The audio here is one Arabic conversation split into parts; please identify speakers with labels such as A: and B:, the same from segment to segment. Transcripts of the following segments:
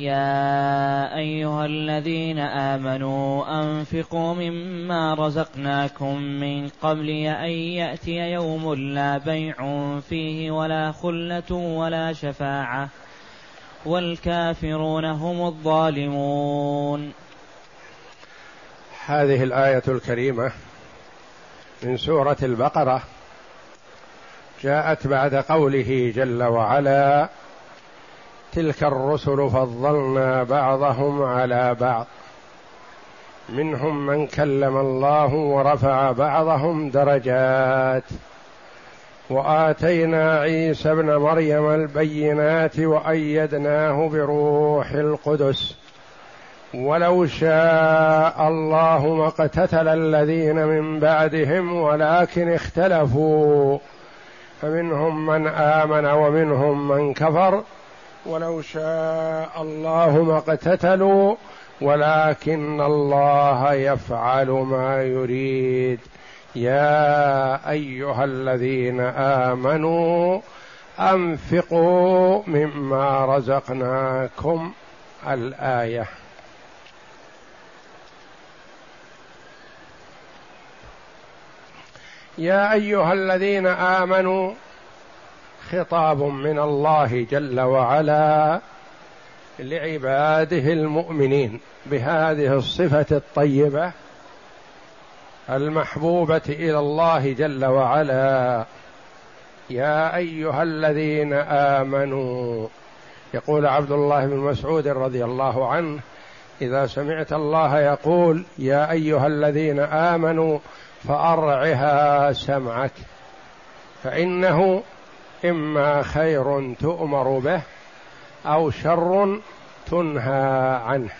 A: يا أيها الذين آمنوا أنفقوا مما رزقناكم من قبل أن يأتي يوم لا بيع فيه ولا خلة ولا شفاعة والكافرون هم الظالمون.
B: هذه الآية الكريمة من سورة البقرة جاءت بعد قوله جل وعلا تلك الرسل فضلنا بعضهم على بعض. منهم من كلم الله ورفع بعضهم درجات. وآتينا عيسى ابن مريم البينات وأيدناه بروح القدس. ولو شاء الله ما اقتتل الذين من بعدهم ولكن اختلفوا. فمنهم من آمن ومنهم من كفر. ولو شاء الله ما اقتتلوا ولكن الله يفعل ما يريد. يا أيها الذين آمنوا أنفقوا مما رزقناكم. الآية. يا أيها الذين آمنوا خطاب من الله جل وعلا لعباده المؤمنين بهذه الصفة الطيبة المحبوبة إلى الله جل وعلا. يا أيها الذين آمنوا يقول عبد الله بن مسعود رضي الله عنه إذا سمعت الله يقول يا أيها الذين آمنوا فأرعها سمعك فإنه إما خير تؤمر به أو شر تنهى عنه.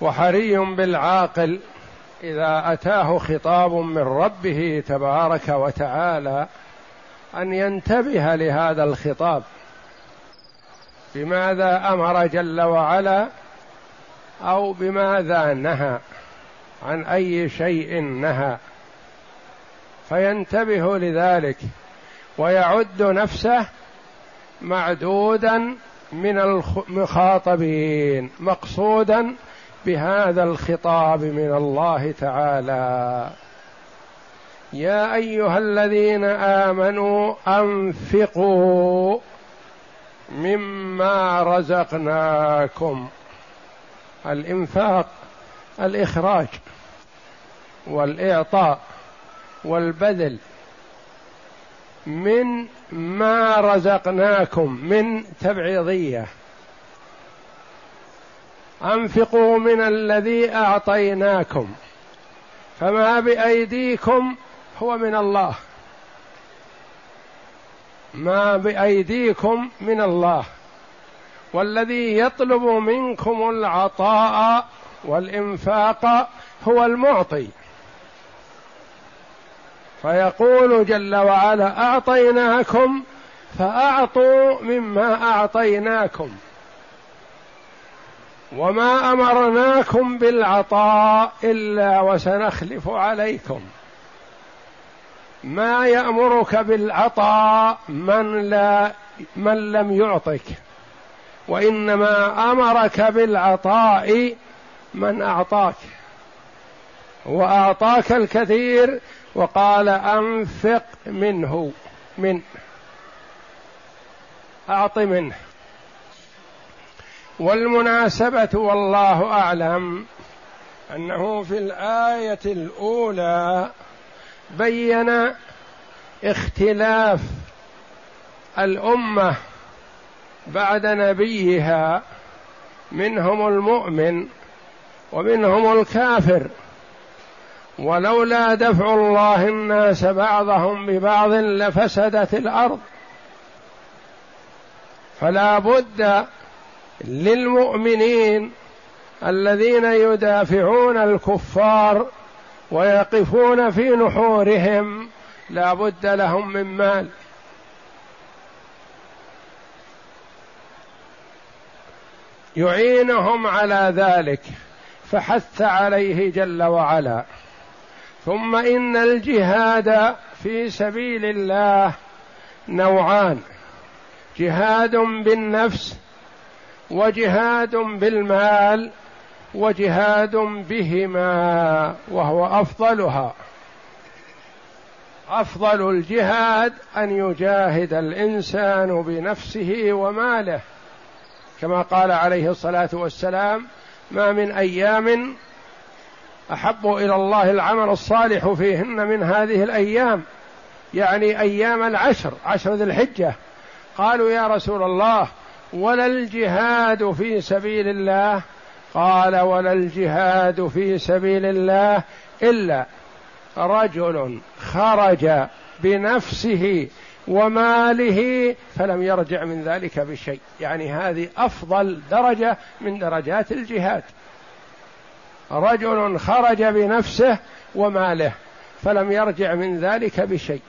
B: وحري بالعاقل إذا أتاه خطاب من ربه تبارك وتعالى أن ينتبه لهذا الخطاب. بماذا أمر جل وعلا أو بماذا نهى؟ عن أي شيء نهى؟ فينتبه لذلك. ويعد نفسه معدودا من المخاطبين مقصودا بهذا الخطاب من الله تعالى. يا أيها الذين آمنوا أنفقوا مما رزقناكم. الإنفاق الإخراج والإعطاء والبذل من ما رزقناكم من تبعيضية. أنفقوا من الذي أعطيناكم. فما بأيديكم هو من الله. ما بأيديكم من الله. والذي يطلب منكم العطاء والإنفاق هو المعطي. فيقول جل وعلا أعطيناكم فأعطوا مما أعطيناكم وما أمرناكم بالعطاء إلا وسنخلف عليكم ما يأمرك بالعطاء من لا من لم يعطك وإنما أمرك بالعطاء من أعطاك وأعطاك الكثير وقال أنفق منه من أعط منه. والمناسبة والله أعلم أنه في الآية الأولى بين اختلاف الأمة بعد نبيها منهم المؤمن ومنهم الكافر. ولولا دفع الله الناس بعضهم ببعض لفسدت الأرض. فلا بد للمؤمنين الذين يدافعون الكفار ويقفون في نحورهم لا بد لهم من مال. يعينهم على ذلك فحث عليه جل وعلا. ثم إن الجهاد في سبيل الله نوعان. جهاد بالنفس وجهاد بالمال وجهاد بهما وهو أفضلها. أفضل الجهاد أن يجاهد الإنسان بنفسه وماله. كما قال عليه الصلاة والسلام ما من أيام أحب إلى الله العمل الصالح فيهن من هذه الأيام. يعني أيام العشر عشر ذي الحجة. قالوا يا رسول الله ولا الجهاد في سبيل الله؟ قال ولا الجهاد في سبيل الله إلا رجل خرج بنفسه وماله فلم يرجع من ذلك بشيء. يعني هذه أفضل درجة من درجات الجهاد. رجل خرج بنفسه وماله فلم يرجع من ذلك بشيء.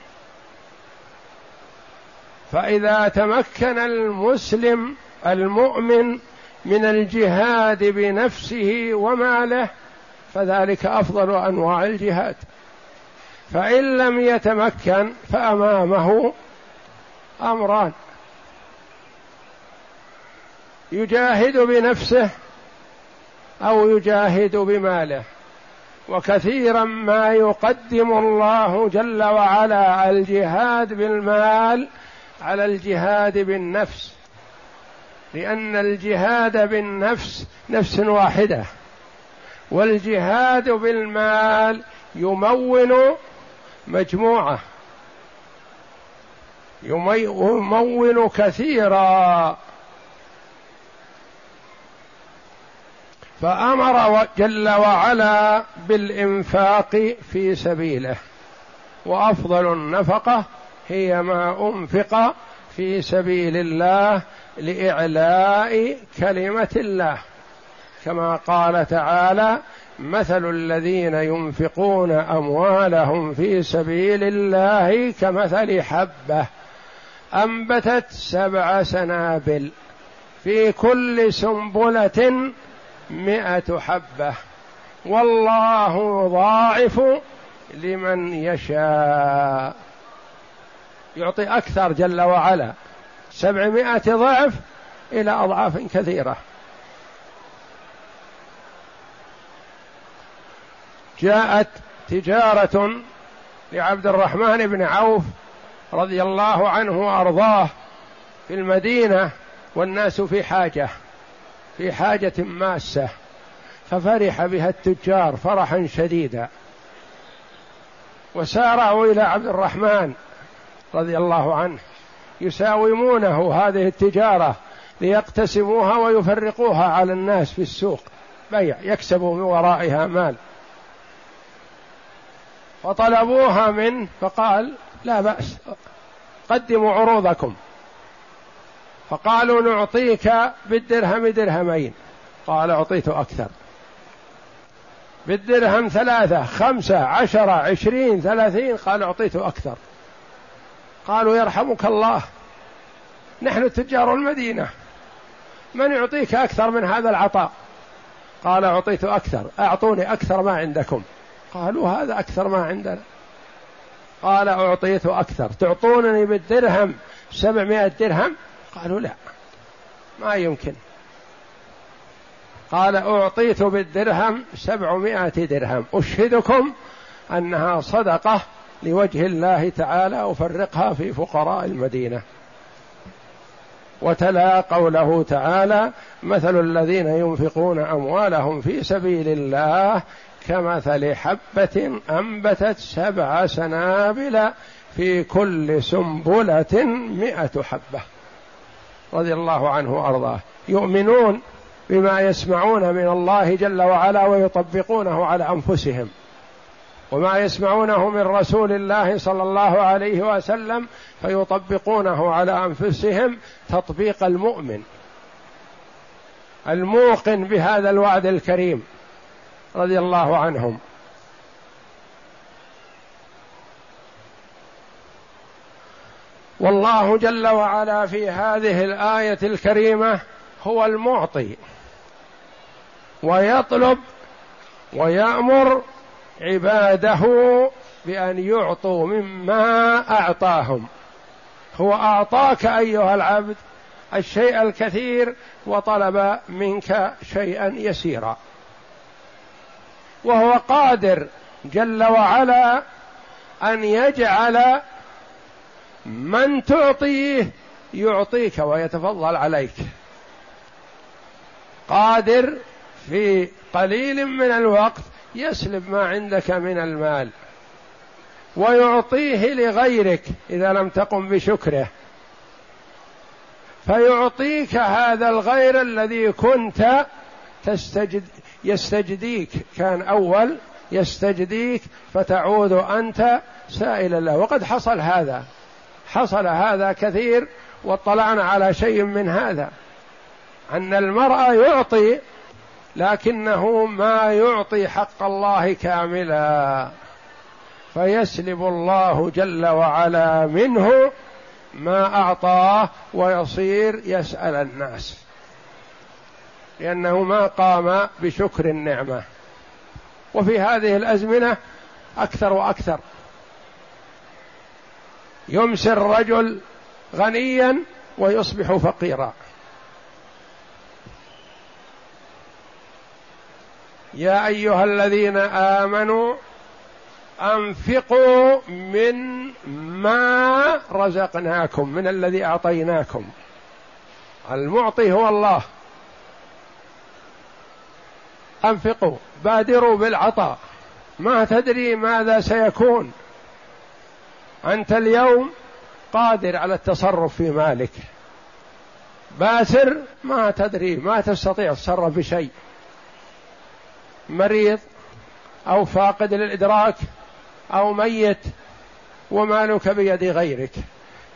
B: فإذا تمكن المسلم المؤمن من الجهاد بنفسه وماله فذلك أفضل أنواع الجهاد. فإن لم يتمكن فأمامه أمران. يجاهد بنفسه أو يجاهد بماله. وكثيرا ما يقدم الله جل وعلا الجهاد بالمال على الجهاد بالنفس. لأن الجهاد بالنفس نفس واحدة. والجهاد بالمال يمون مجموعة. يمون كثيرا. فأمر جل وعلا بالإنفاق في سبيله. وأفضل النفقة هي ما أنفق في سبيل الله لإعلاء كلمة الله. كما قال تعالى مثل الذين ينفقون أموالهم في سبيل الله كمثل حبة أنبتت سبع سنابل في كل سنبلة مائه حبة. والله ضاعف لمن يشاء. يعطي أكثر جل وعلا. سبعمائة ضعف إلى أضعاف كثيرة. جاءت تجارة لعبد الرحمن بن عوف رضي الله عنه وأرضاه في المدينة والناس في حاجة. في حاجة ماسة ففرح بها التجار فرحا شديدا. وسارعوا إلى عبد الرحمن رضي الله عنه يساومونه هذه التجارة ليقتسموها ويفرقوها على الناس في السوق. بيع يكسبوا من ورائها مال. فطلبوها منه فقال لا بأس قدموا عروضكم. فقالوا نعطيك بالدرهم درهمين. قال أعطيت أكثر. بالدرهم ثلاثة خمسة عشرة عشرين ثلاثين قال أعطيت أكثر. قالوا يرحمك الله. نحن تجار المدينة. من يعطيك أكثر من هذا العطاء؟ قال أعطيت أكثر. أعطوني أكثر ما عندكم. قالوا هذا أكثر ما عندنا. قال أعطيت أكثر. تعطونني بالدرهم سبعمائة درهم؟ قالوا لا. ما يمكن. قال أعطيت بالدرهم سبعمائة درهم. أشهدكم أنها صدقة لوجه الله تعالى أفرقها في فقراء المدينة. وتلا قوله تعالى مثل الذين ينفقون أموالهم في سبيل الله كمثل حبة أنبتت سبع سنابل في كل سنبلة مئة حبة. رضي الله عنه وأرضاه. يؤمنون بما يسمعون من الله جل وعلا ويطبقونه على أنفسهم. وما يسمعونه من رسول الله صلى الله عليه وسلم فيطبقونه على أنفسهم تطبيق المؤمن. الموقن بهذا الوعد الكريم رضي الله عنهم. والله جل وعلا في هذه الآية الكريمة هو المعطي. ويطلب ويأمر عباده بأن يعطوا مما أعطاهم. هو أعطاك أيها العبد الشيء الكثير وطلب منك شيئا يسيرا. وهو قادر جل وعلا أن يجعل من تعطيه يعطيك ويتفضل عليك. قادر في قليل من الوقت يسلب ما عندك من المال ويعطيه لغيرك إذا لم تقم بشكره. فيعطيك هذا الغير الذي كنت تستجد يستجديك. كان أول يستجديك فتعود أنت سائلا له. وقد حصل هذا. حصل هذا كثير واطلعنا على شيء من هذا. أن المرء يعطي لكنه ما يعطي حق الله كاملا. فيسلب الله جل وعلا منه ما أعطاه ويصير يسأل الناس. لأنه ما قام بشكر النعمة. وفي هذه الأزمنة أكثر وأكثر. يمسي الرجل غنيا ويصبح فقيرا. يا أيها الذين آمنوا أنفقوا من ما رزقناكم من الذي أعطيناكم. المعطي هو الله. أنفقوا بادروا بالعطاء. ما تدري ماذا سيكون. أنت اليوم قادر على التصرف في مالك. باسر ما تدري ما تستطيع التصرف بشيء مريض أو فاقد للإدراك أو ميت ومالك بيد غيرك.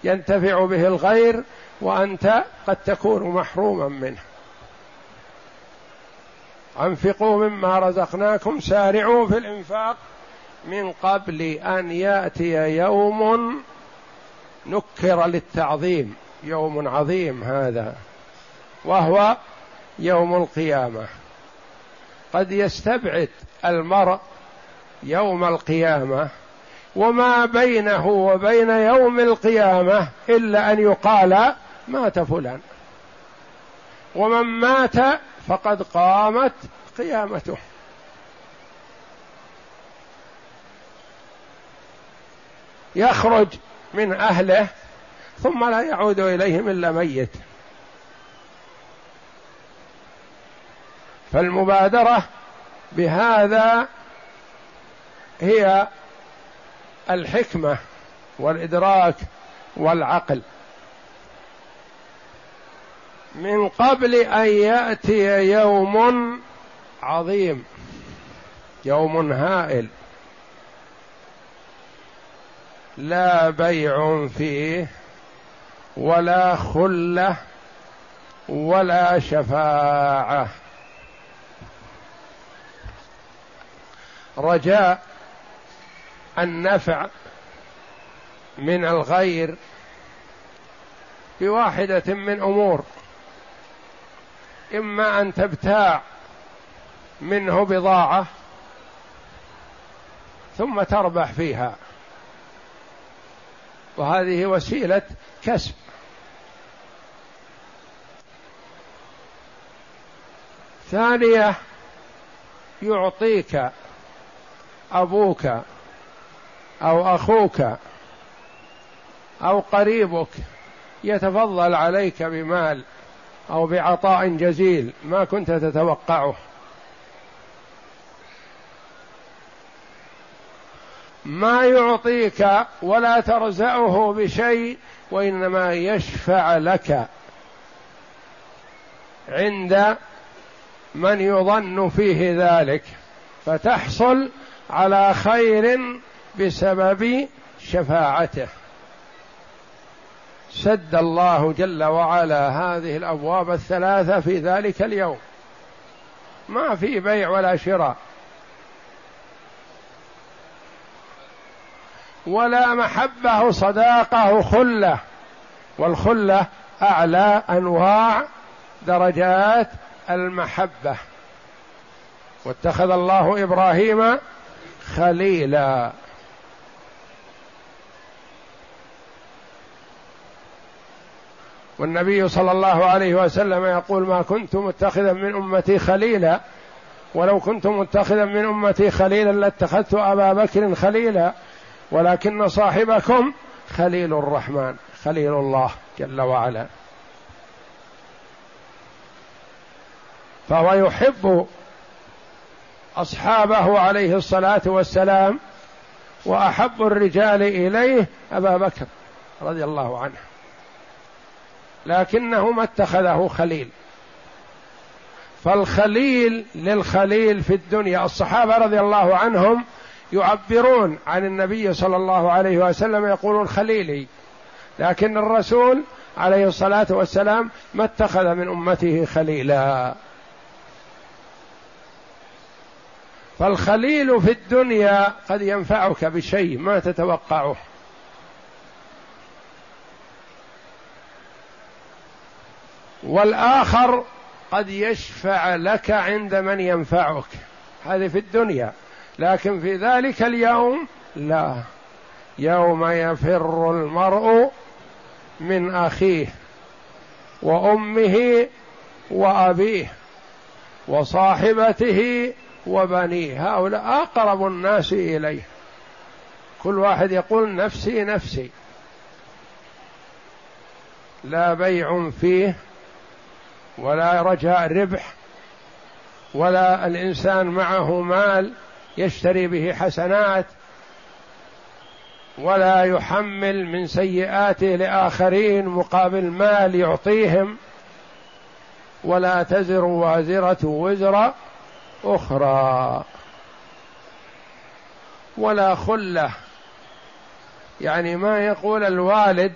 B: ينتفع به الغير وأنت قد تكون محروما منه. أنفقوا مما رزقناكم سارعوا في الإنفاق. من قبل أن يأتي يوم نكر للتعظيم. يوم عظيم هذا وهو يوم القيامة. قد يستبعد المرء يوم القيامة وما بينه وبين يوم القيامة إلا أن يقال مات فلان. ومن مات فقد قامت قيامته. يخرج من أهله ثم لا يعود إليهم إلا ميت. فالمبادرة بهذا هي الحكمة والإدراك والعقل. من قبل أن يأتي يوم عظيم يوم هائل. لا بيع فيه ولا خلة ولا شفاعة. رجاء النفع من الغير بواحدة من أمور. إما أن تبتاع منه بضاعة ثم تربح فيها. وهذه وسيلة كسب. ثانية يعطيك أبوك أو أخوك أو قريبك يتفضل عليك بمال أو بعطاء جزيل ما كنت تتوقعه. ما يعطيك ولا ترزعه بشيء وإنما يشفع لك. عند من يظن فيه ذلك فتحصل على خير بسبب شفاعته. سد الله جل وعلا هذه الأبواب الثلاثة في ذلك اليوم. ما في بيع ولا شراء. ولا محبه صداقه خله والخله أعلى أنواع درجات المحبة. واتخذ الله إبراهيم خليلا. والنبي صلى الله عليه وسلم يقول ما كنت متخذا من أمتي خليلا ولو كنت متخذا من أمتي خليلا لاتخذت أبا بكر خليلا. ولكن صاحبكم خليل الرحمن خليل الله جل وعلا. فهو يحب أصحابه عليه الصلاة والسلام وأحب الرجال إليه أبا بكر رضي الله عنه. لكنه ما اتخذه خليل. فالخليل للخليل في الدنيا الصحابة رضي الله عنهم يعبرون عن النبي صلى الله عليه وسلم يقولون خليلي. لكن الرسول عليه الصلاة والسلام ما اتخذ من أمته خليلا. فالخليل في الدنيا قد ينفعك بشيء ما تتوقعه. والآخر قد يشفع لك عند من ينفعك. هذه في الدنيا. لكن في ذلك اليوم لا. يوم يفر المرء من أخيه وأمه وأبيه وصاحبته وبنيه. هؤلاء أقرب الناس إليه. كل واحد يقول نفسي نفسي. لا بيع فيه ولا رجاء ربح ولا الإنسان معه مال يشتري به حسنات ولا يحمل من سيئاته لآخرين مقابل مال يعطيهم ولا تزر وازرة وزر أخرى ولا خلة. يعني ما يقول الوالد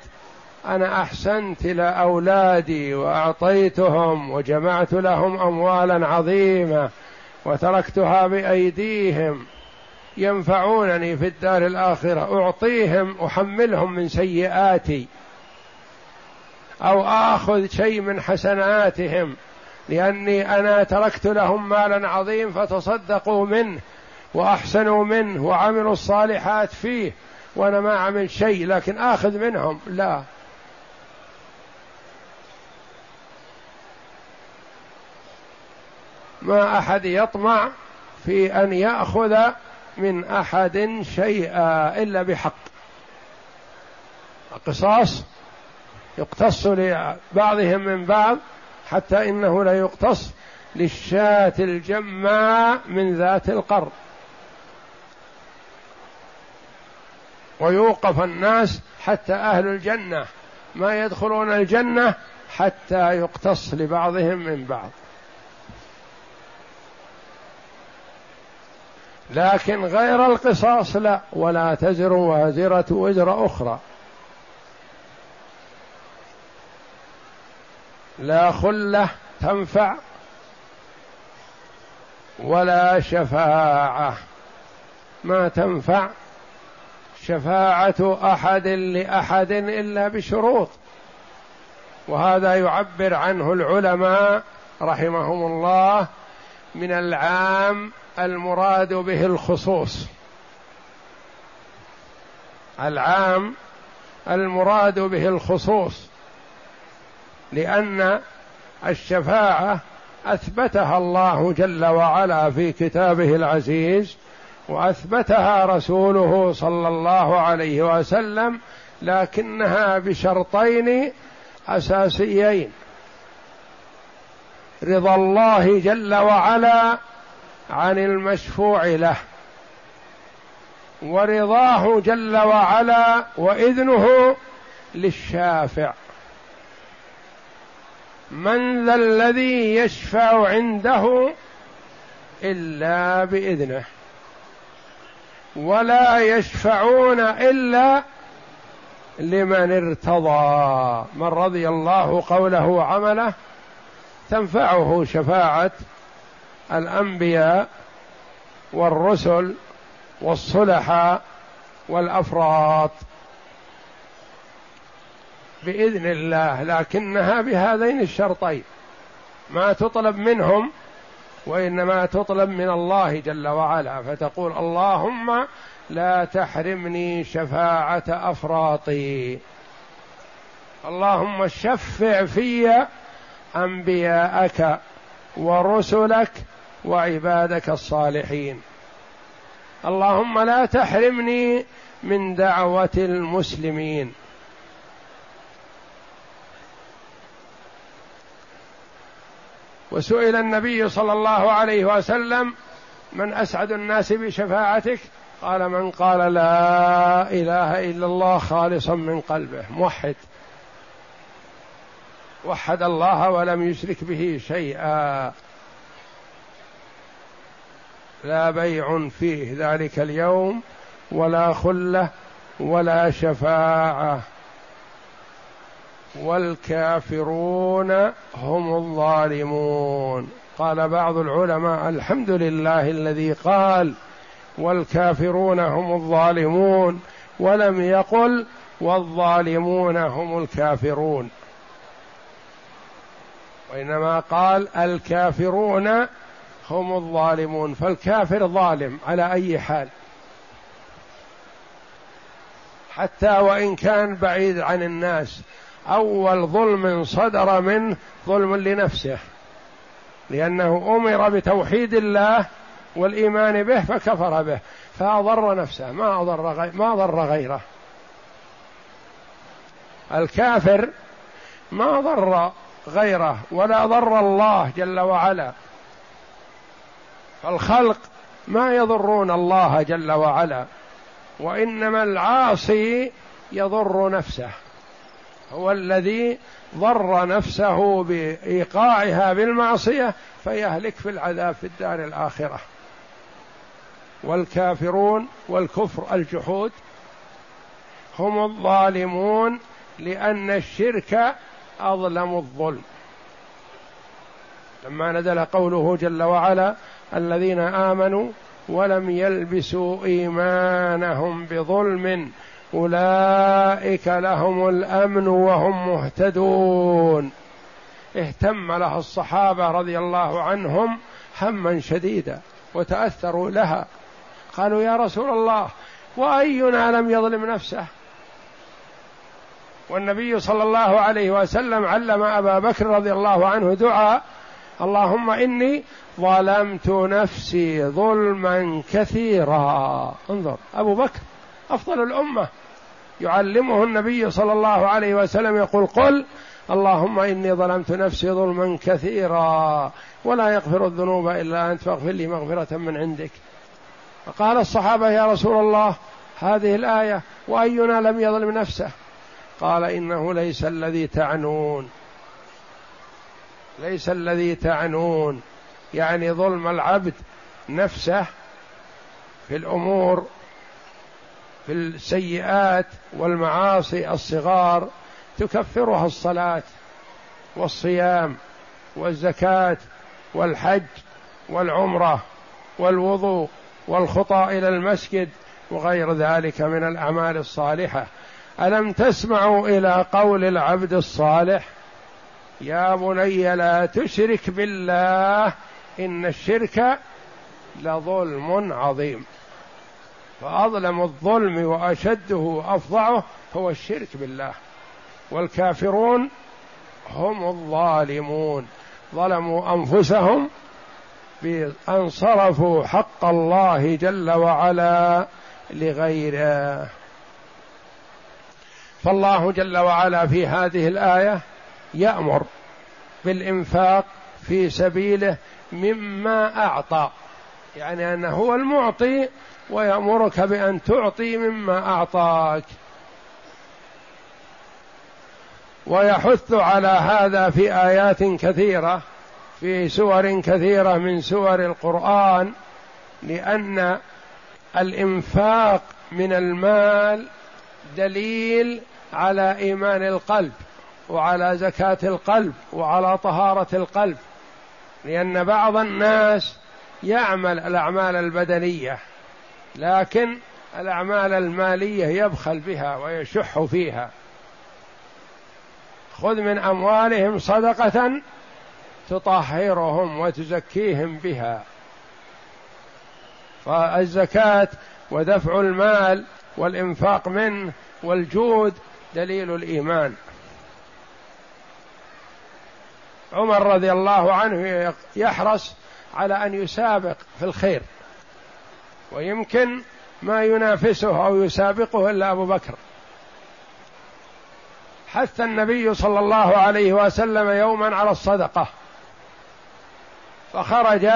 B: أنا أحسنت إلى أولادي وأعطيتهم وجمعت لهم أموالا عظيمة وتركتها بأيديهم ينفعونني في الدار الآخرة. أعطيهم أحملهم من سيئاتي. أو آخذ شيء من حسناتهم. لأني أنا تركت لهم مالا عظيم فتصدقوا منه وأحسنوا منه وعملوا الصالحات فيه. وأنا ما عمل شيء لكن آخذ منهم. لا. ما أحد يطمع في أن يأخذ من أحد شيئا إلا بحق. القصاص يقتص لبعضهم من بعض حتى إنه لا يقتص للشاة الجماء من ذات القر ويوقف الناس حتى أهل الجنة ما يدخلون الجنة حتى يقتص لبعضهم من بعض. لكن غير القصاص لا ولا تزر وازرة وزر أخرى. لا خلة تنفع ولا شفاعة. ما تنفع شفاعة أحد لأحد إلا بشروط. وهذا يعبر عنه العلماء رحمهم الله من العام المراد به الخصوص. العام المراد به الخصوص. لأن الشفاعة أثبتها الله جل وعلا في كتابه العزيز وأثبتها رسوله صلى الله عليه وسلم لكنها بشرطين أساسيين. رضا الله جل وعلا عن المشفوع له. ورضاه جل وعلا وإذنه للشافع. من ذا الذي يشفع عنده إلا بإذنه. ولا يشفعون إلا لمن ارتضى. من رضي الله قوله وعمله تنفعه شفاعة الأنبياء والرسل والصلحاء والأفراط. بإذن الله لكنها بهذين الشرطين ما تطلب منهم وإنما تطلب من الله جل وعلا فتقول اللهم لا تحرمني شفاعة أفراطي. اللهم شفع في أنبياءك ورسلك وعبادك الصالحين. اللهم لا تحرمني من دعوة المسلمين. وسئل النبي صلى الله عليه وسلم من أسعد الناس بشفاعتك؟ قال من قال لا إله إلا الله خالصا من قلبه موحد. وحد الله ولم يشرك به شيئا. لا بيع فيه ذلك اليوم ولا خلة ولا شفاعة. والكافرون هم الظالمون. قال بعض العلماء الحمد لله الذي قال والكافرون هم الظالمون. ولم يقل والظالمون هم الكافرون. وإنما قال الكافرون هم الظالمون فالكافر ظالم على أي حال. حتى وإن كان بعيد عن الناس أول ظلم صدر منه ظلم لنفسه لأنه أمر بتوحيد الله والإيمان به فكفر به فأضر نفسه ما أضر ما ضر غيره. الكافر ما ضر غيره ولا ضر الله جل وعلا. فالخلق ما يضرون الله جل وعلا وإنما العاصي يضر نفسه. هو الذي ضر نفسه بإيقاعها بالمعصية فيهلك في العذاب في الدار الآخرة. والكافرون والكفر الجحود هم الظالمون لأن الشرك أظلم الظلم. لما نزل قوله جل وعلا الذين آمنوا ولم يلبسوا إيمانهم بظلم أولئك لهم الأمن وهم مهتدون. اهتم لها الصحابة رضي الله عنهم هما شديدا وتأثروا لها. قالوا يا رسول الله وأينا لم يظلم نفسه؟ والنبي صلى الله عليه وسلم علم أبا بكر رضي الله عنه دعاء اللهم إني ظلمت نفسي ظلما كثيرا. انظر أبو بكر أفضل الأمة. يعلمه النبي صلى الله عليه وسلم يقول قل اللهم إني ظلمت نفسي ظلما كثيرا ولا يغفر الذنوب إلا أنت فاغفر لي مغفرة من عندك. فقال الصحابة يا رسول الله هذه الآية وأينا لم يظلم نفسه؟ قال إنه ليس الذي تعنون. ليس الذي تعنون. يعني ظلم العبد نفسه في الأمور في السيئات والمعاصي الصغار تكفرها الصلاة والصيام والزكاة والحج والعمرة والوضوء والخطى إلى المسجد وغير ذلك من الأعمال الصالحة. ألم تسمعوا إلى قول العبد الصالح؟ يا بني لا تشرك بالله إن الشرك لظلم عظيم. فأظلم الظلم وأشده افظعه هو الشرك بالله. والكافرون هم الظالمون. ظلموا أنفسهم بأن صرفوا حق الله جل وعلا لغيره. فالله جل وعلا في هذه الآية يأمر بالإنفاق في سبيله مما أعطى. يعني أنه هو المعطي ويأمرك بأن تعطي مما أعطاك. ويحث على هذا في آيات كثيرة في سور كثيرة من سور القرآن لأن الإنفاق من المال دليل على إيمان القلب وعلى زكاة القلب وعلى طهارة القلب. لأن بعض الناس يعمل الأعمال البدنية لكن الأعمال المالية يبخل بها ويشح فيها. خذ من أموالهم صدقة تطهرهم وتزكيهم بها. فالزكاة ودفع المال والإنفاق منه والجود دليل الإيمان. عمر رضي الله عنه يحرص على أن يسابق في الخير ويمكن ما ينافسه أو يسابقه إلا أبو بكر. حث النبي صلى الله عليه وسلم يوما على الصدقة فخرج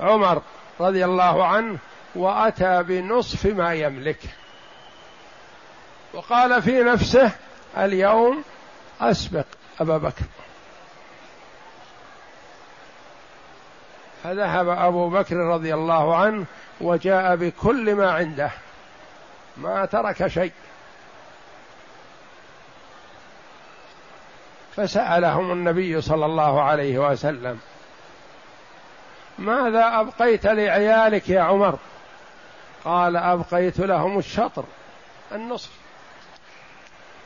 B: عمر رضي الله عنه وأتى بنصف ما يملك. وقال في نفسه اليوم أسبق أبا بكر. فذهب أبو بكر رضي الله عنه وجاء بكل ما عنده ما ترك شيء. فسألهم النبي صلى الله عليه وسلم ماذا أبقيت لعيالك يا عمر؟ قال أبقيت لهم الشطر النصف.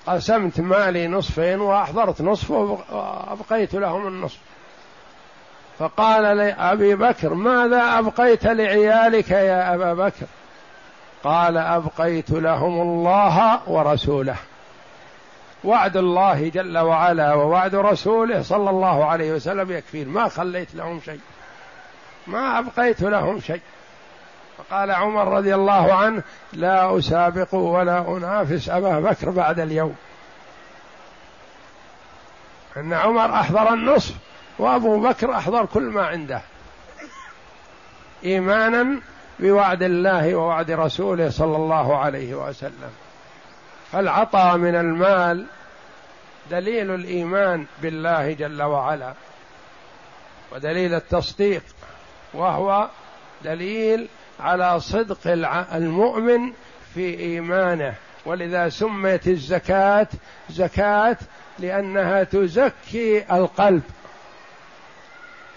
B: قسمت مالي نصفين وأحضرت نصف وأبقيت لهم النصف. فقال لأبي بكر ماذا أبقيت لعيالك يا أبا بكر؟ قال أبقيت لهم الله ورسوله. وعد الله جل وعلا ووعد رسوله صلى الله عليه وسلم يكفين ما خليت لهم شيء. ما أبقيت لهم شيء. فقال عمر رضي الله عنه لا أسابق ولا أنافس أبا بكر بعد اليوم. أن عمر أحضر النصف وأبو بكر أحضر كل ما عنده. إيمانا بوعد الله ووعد رسوله صلى الله عليه وسلم. فالعطاء من المال دليل الإيمان بالله جل وعلا. ودليل التصديق وهو دليل على صدق المؤمن في إيمانه. ولذا سميت الزكاة زكاة لأنها تزكي القلب.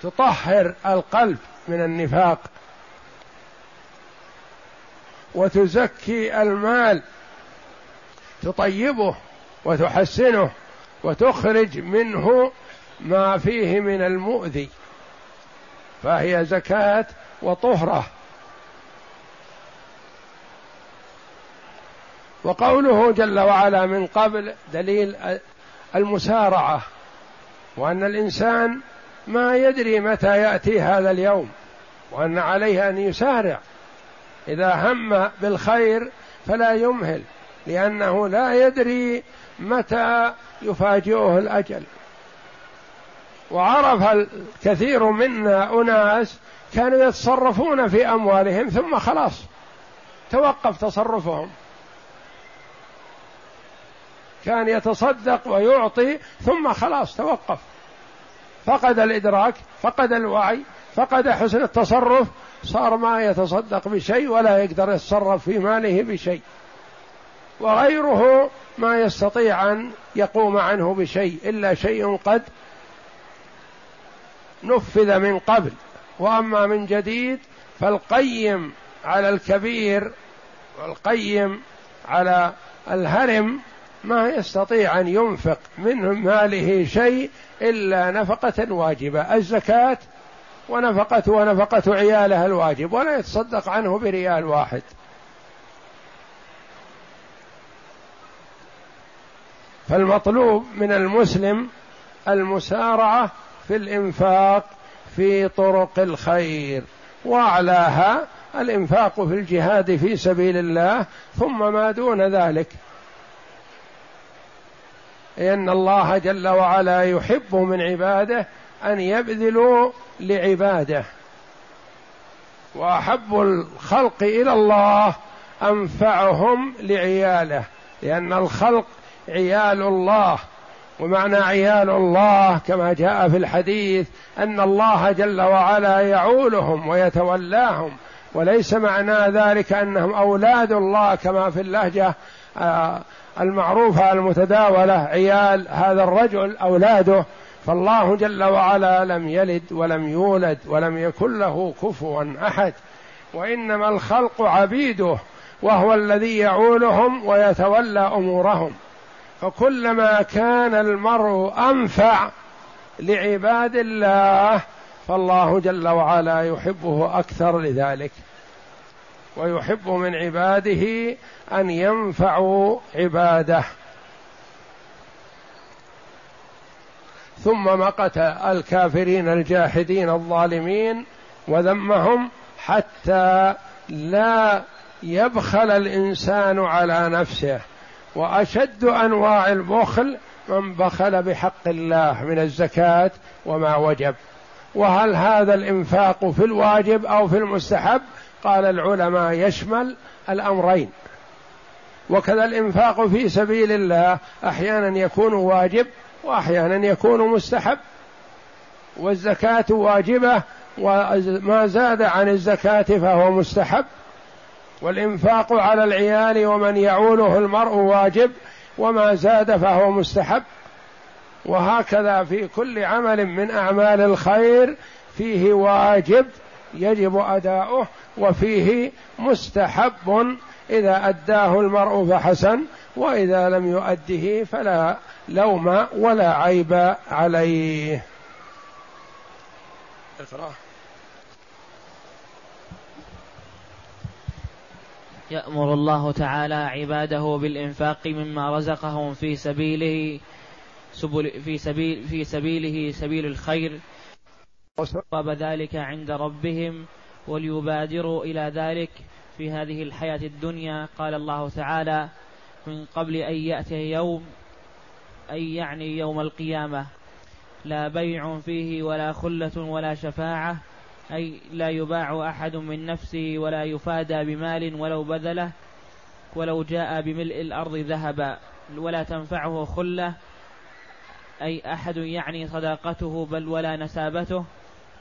B: تطهر القلب من النفاق. وتزكي المال. تطيبه وتحسنه وتخرج منه ما فيه من المؤذي. فهي زكاة وطهرة. وقوله جل وعلا من قبل دليل المسارعة وأن الإنسان ما يدري متى يأتي هذا اليوم وأن عليه أن يسارع. إذا هم بالخير فلا يمهل لأنه لا يدري متى يفاجئه الأجل. وعرف الكثير منا أناس كانوا يتصرفون في أموالهم ثم خلاص توقف تصرفهم. كان يتصدق ويعطي ثم خلاص توقف. فقد الإدراك فقد الوعي فقد حسن التصرف. صار ما يتصدق بشيء ولا يقدر يتصرف في ماله بشيء. وغيره ما يستطيع أن يقوم عنه بشيء إلا شيء قد نفذ من قبل. وأما من جديد فالقيم على الكبير والقيم على الهرم ما يستطيع أن ينفق من ماله شيء إلا نفقة واجبة الزكاة ونفقته ونفقة عياله الواجب ولا يتصدق عنه بريال واحد. فالمطلوب من المسلم المسارعة في الإنفاق في طرق الخير واعلاها الإنفاق في الجهاد في سبيل الله ثم ما دون ذلك. إن الله جل وعلا يحب من عباده أن يبذلوا لعباده. وأحب الخلق إلى الله أنفعهم لعياله لأن الخلق عيال الله. ومعنى عيال الله كما جاء في الحديث أن الله جل وعلا يعولهم ويتولاهم وليس معنى ذلك أنهم أولاد الله كما في اللهجة المعروفة المتداولة عيال هذا الرجل أولاده فالله جل وعلا لم يلد ولم يولد ولم يكن له كفوا أحد وإنما الخلق عبيده وهو الذي يعولهم ويتولى أمورهم. فكلما كان المرء أنفع لعباد الله فالله جل وعلا يحبه أكثر لذلك. ويحب من عباده أن ينفعوا عباده. ثم مقت الكافرين الجاحدين الظالمين وذمهم حتى لا يبخل الإنسان على نفسه. وأشد أنواع البخل من بخل بحق الله من الزكاة وما وجب. وهل هذا الإنفاق في الواجب أو في المستحب؟ قال العلماء يشمل الأمرين. وكذا الإنفاق في سبيل الله أحيانا يكون واجب واحيانا يكون مستحب. والزكاة واجبة وما زاد عن الزكاة فهو مستحب. والإنفاق على العيال ومن يعوله المرء واجب وما زاد فهو مستحب. وهكذا في كل عمل من أعمال الخير فيه واجب يجب أداؤه وفيه مستحب إذا أداه المرء فحسن وإذا لم يؤده فلا لوم ولا عيب عليه. اقرأ.
A: يأمر الله تعالى عباده بالإنفاق مما رزقهم في سبيله سبل في سبيل في سبيله سبيل الخير وصواب ذلك عند ربهم وليبادروا إلى ذلك في هذه الحياة الدنيا. قال الله تعالى من قبل أن يأتي يوم أي يعني يوم القيامة لا بيع فيه ولا خلة ولا شفاعة أي لا يباع أحد من نفسه ولا يفادى بمال ولو بذله ولو جاء بملء الأرض ذهبا ولا تنفعه خلة أي أحد يعني صداقته بل ولا نسابته.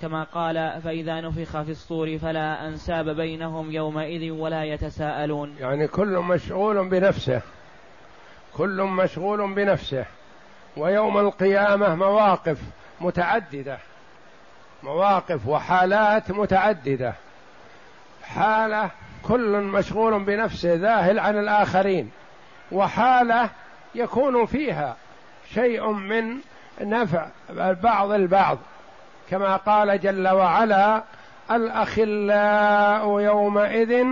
A: كما قال فإذا نفخ في الصور فلا أنساب بينهم يومئذ ولا يتساءلون.
B: يعني كل مشغول بنفسه كل مشغول بنفسه. ويوم القيامة مواقف متعددة مواقف وحالات متعددة. حالة كل مشغول بنفسه ذاهل عن الآخرين وحالة يكون فيها شيء من نفع البعض البعض. كما قال جل وعلا الأخلاء يومئذ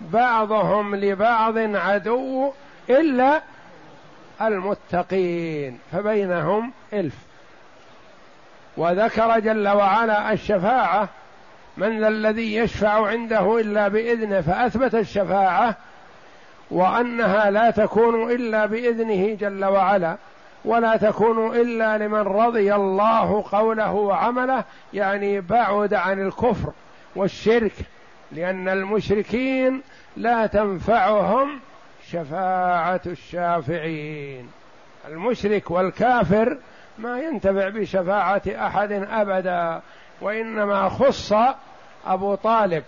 B: بعضهم لبعض عدو إلا المتقين فبينهم إلف. وذكر جل وعلا الشفاعة من ذا الذي يشفع عنده إلا باذنه فأثبت الشفاعة وأنها لا تكون إلا بإذنه جل وعلا. ولا تكون إلا لمن رضي الله قوله وعمله يعني بعد عن الكفر والشرك لأن المشركين لا تنفعهم شفاعة الشافعين. المشرك والكافر ما ينتفع بشفاعة أحد أبدا وإنما خص أبو طالب.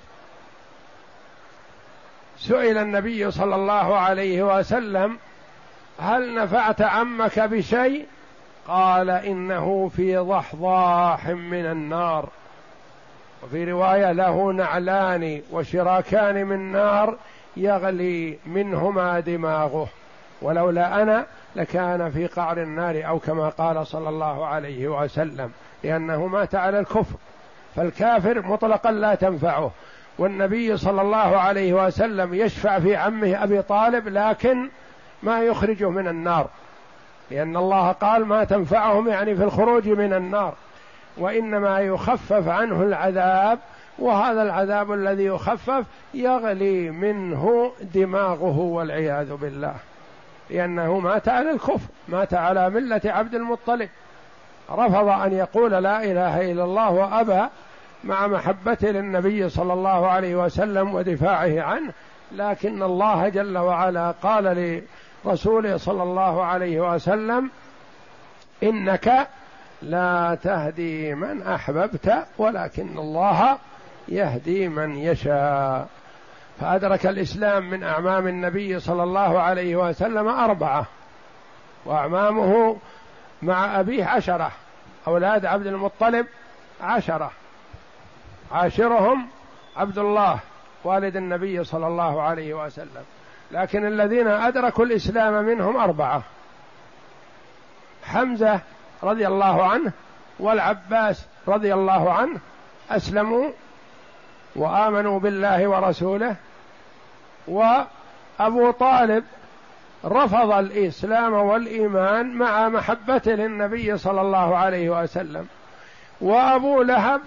B: سئل النبي صلى الله عليه وسلم هل نفعت عمك بشيء؟ قال إنه في ضحضاح من النار. وفي رواية له نعلان وشراكان من نار يغلي منهما دماغه. ولولا أنا لكان في قعر النار أو كما قال صلى الله عليه وسلم لأنه مات على الكفر. فالكافر مطلقا لا تنفعه. والنبي صلى الله عليه وسلم يشفع في عمه أبي طالب لكن ما يخرجه من النار. لأن الله قال ما تنفعهم يعني في الخروج من النار. وإنما يخفف عنه العذاب وهذا العذاب الذي يخفف يغلي منه دماغه والعياذ بالله. لأنه مات على الكفر مات على ملة عبد المطلب. رفض أن يقول لا إله إلا الله وأبى مع محبته للنبي صلى الله عليه وسلم ودفاعه عنه. لكن الله جل وعلا قال لرسوله صلى الله عليه وسلم إنك لا تهدي من أحببت ولكن الله يهدي من يشاء. فأدرك الإسلام من أعمام النبي صلى الله عليه وسلم أربعة وأعمامه مع أبيه عشرة أولاد عبد المطلب عشرة عاشرهم عبد الله والد النبي صلى الله عليه وسلم. لكن الذين أدركوا الإسلام منهم أربعة. حمزة رضي الله عنه والعباس رضي الله عنه أسلموا وآمنوا بالله ورسوله وأبو طالب رفض الإسلام والإيمان مع محبته للنبي صلى الله عليه وسلم. وأبو لهب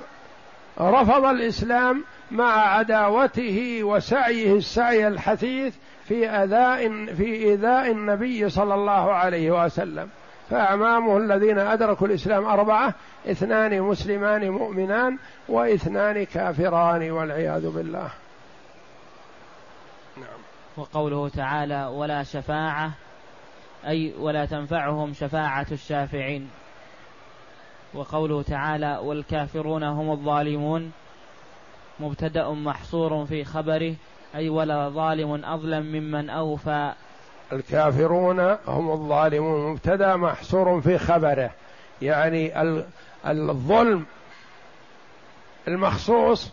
B: رفض الإسلام مع عداوته وسعيه السعي الحثيث في أداء في إيذاء النبي صلى الله عليه وسلم. فأمامه الذين أدركوا الإسلام أربعة اثنان مسلمان مؤمنان واثنان كافران والعياذ بالله.
A: نعم. وقوله تعالى ولا شفاعة أي ولا تنفعهم شفاعة الشافعين وقوله تعالى والكافرون هم الظالمون مبتدأ محصور في خبره. أي ولا ظالم أظلم ممن أوفى.
B: الكافرون هم الظالمون. مبتدا محصور في خبره. يعني الظلم المخصوص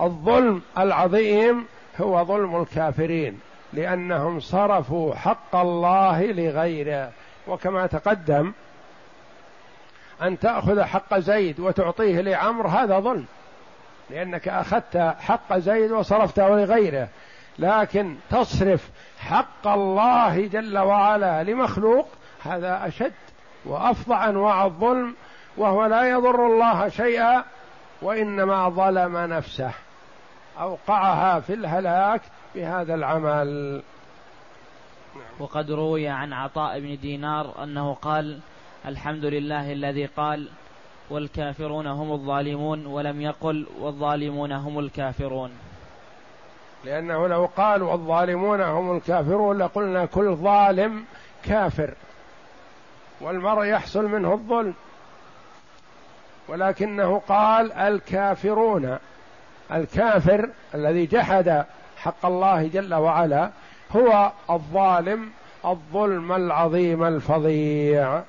B: الظلم العظيم هو ظلم الكافرين لأنهم صرفوا حق الله لغيره. وكما تقدم أن تأخذ حق زيد وتعطيه لعمر هذا ظلم. لأنك أخذت حق زيد وصرفته لغيره. لكن تصرف حق الله جل وعلا لمخلوق هذا أشد وافظع أنواع الظلم وهو لا يضر الله شيئا وإنما ظلم نفسه. أوقعها في الهلاك بهذا العمل.
A: وقد روي عن عطاء بن دينار أنه قال الحمد لله الذي قال والكافرون هم الظالمون ولم يقل والظالمون هم الكافرون.
B: لأنه لو قال والظالمون هم الكافرون لقلنا كل ظالم كافر. والمرء يحصل منه الظلم. ولكنه قال الكافرون الكافر الذي جحد حق الله جل وعلا هو الظالم الظلم العظيم الفظيع.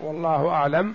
B: والله أعلم.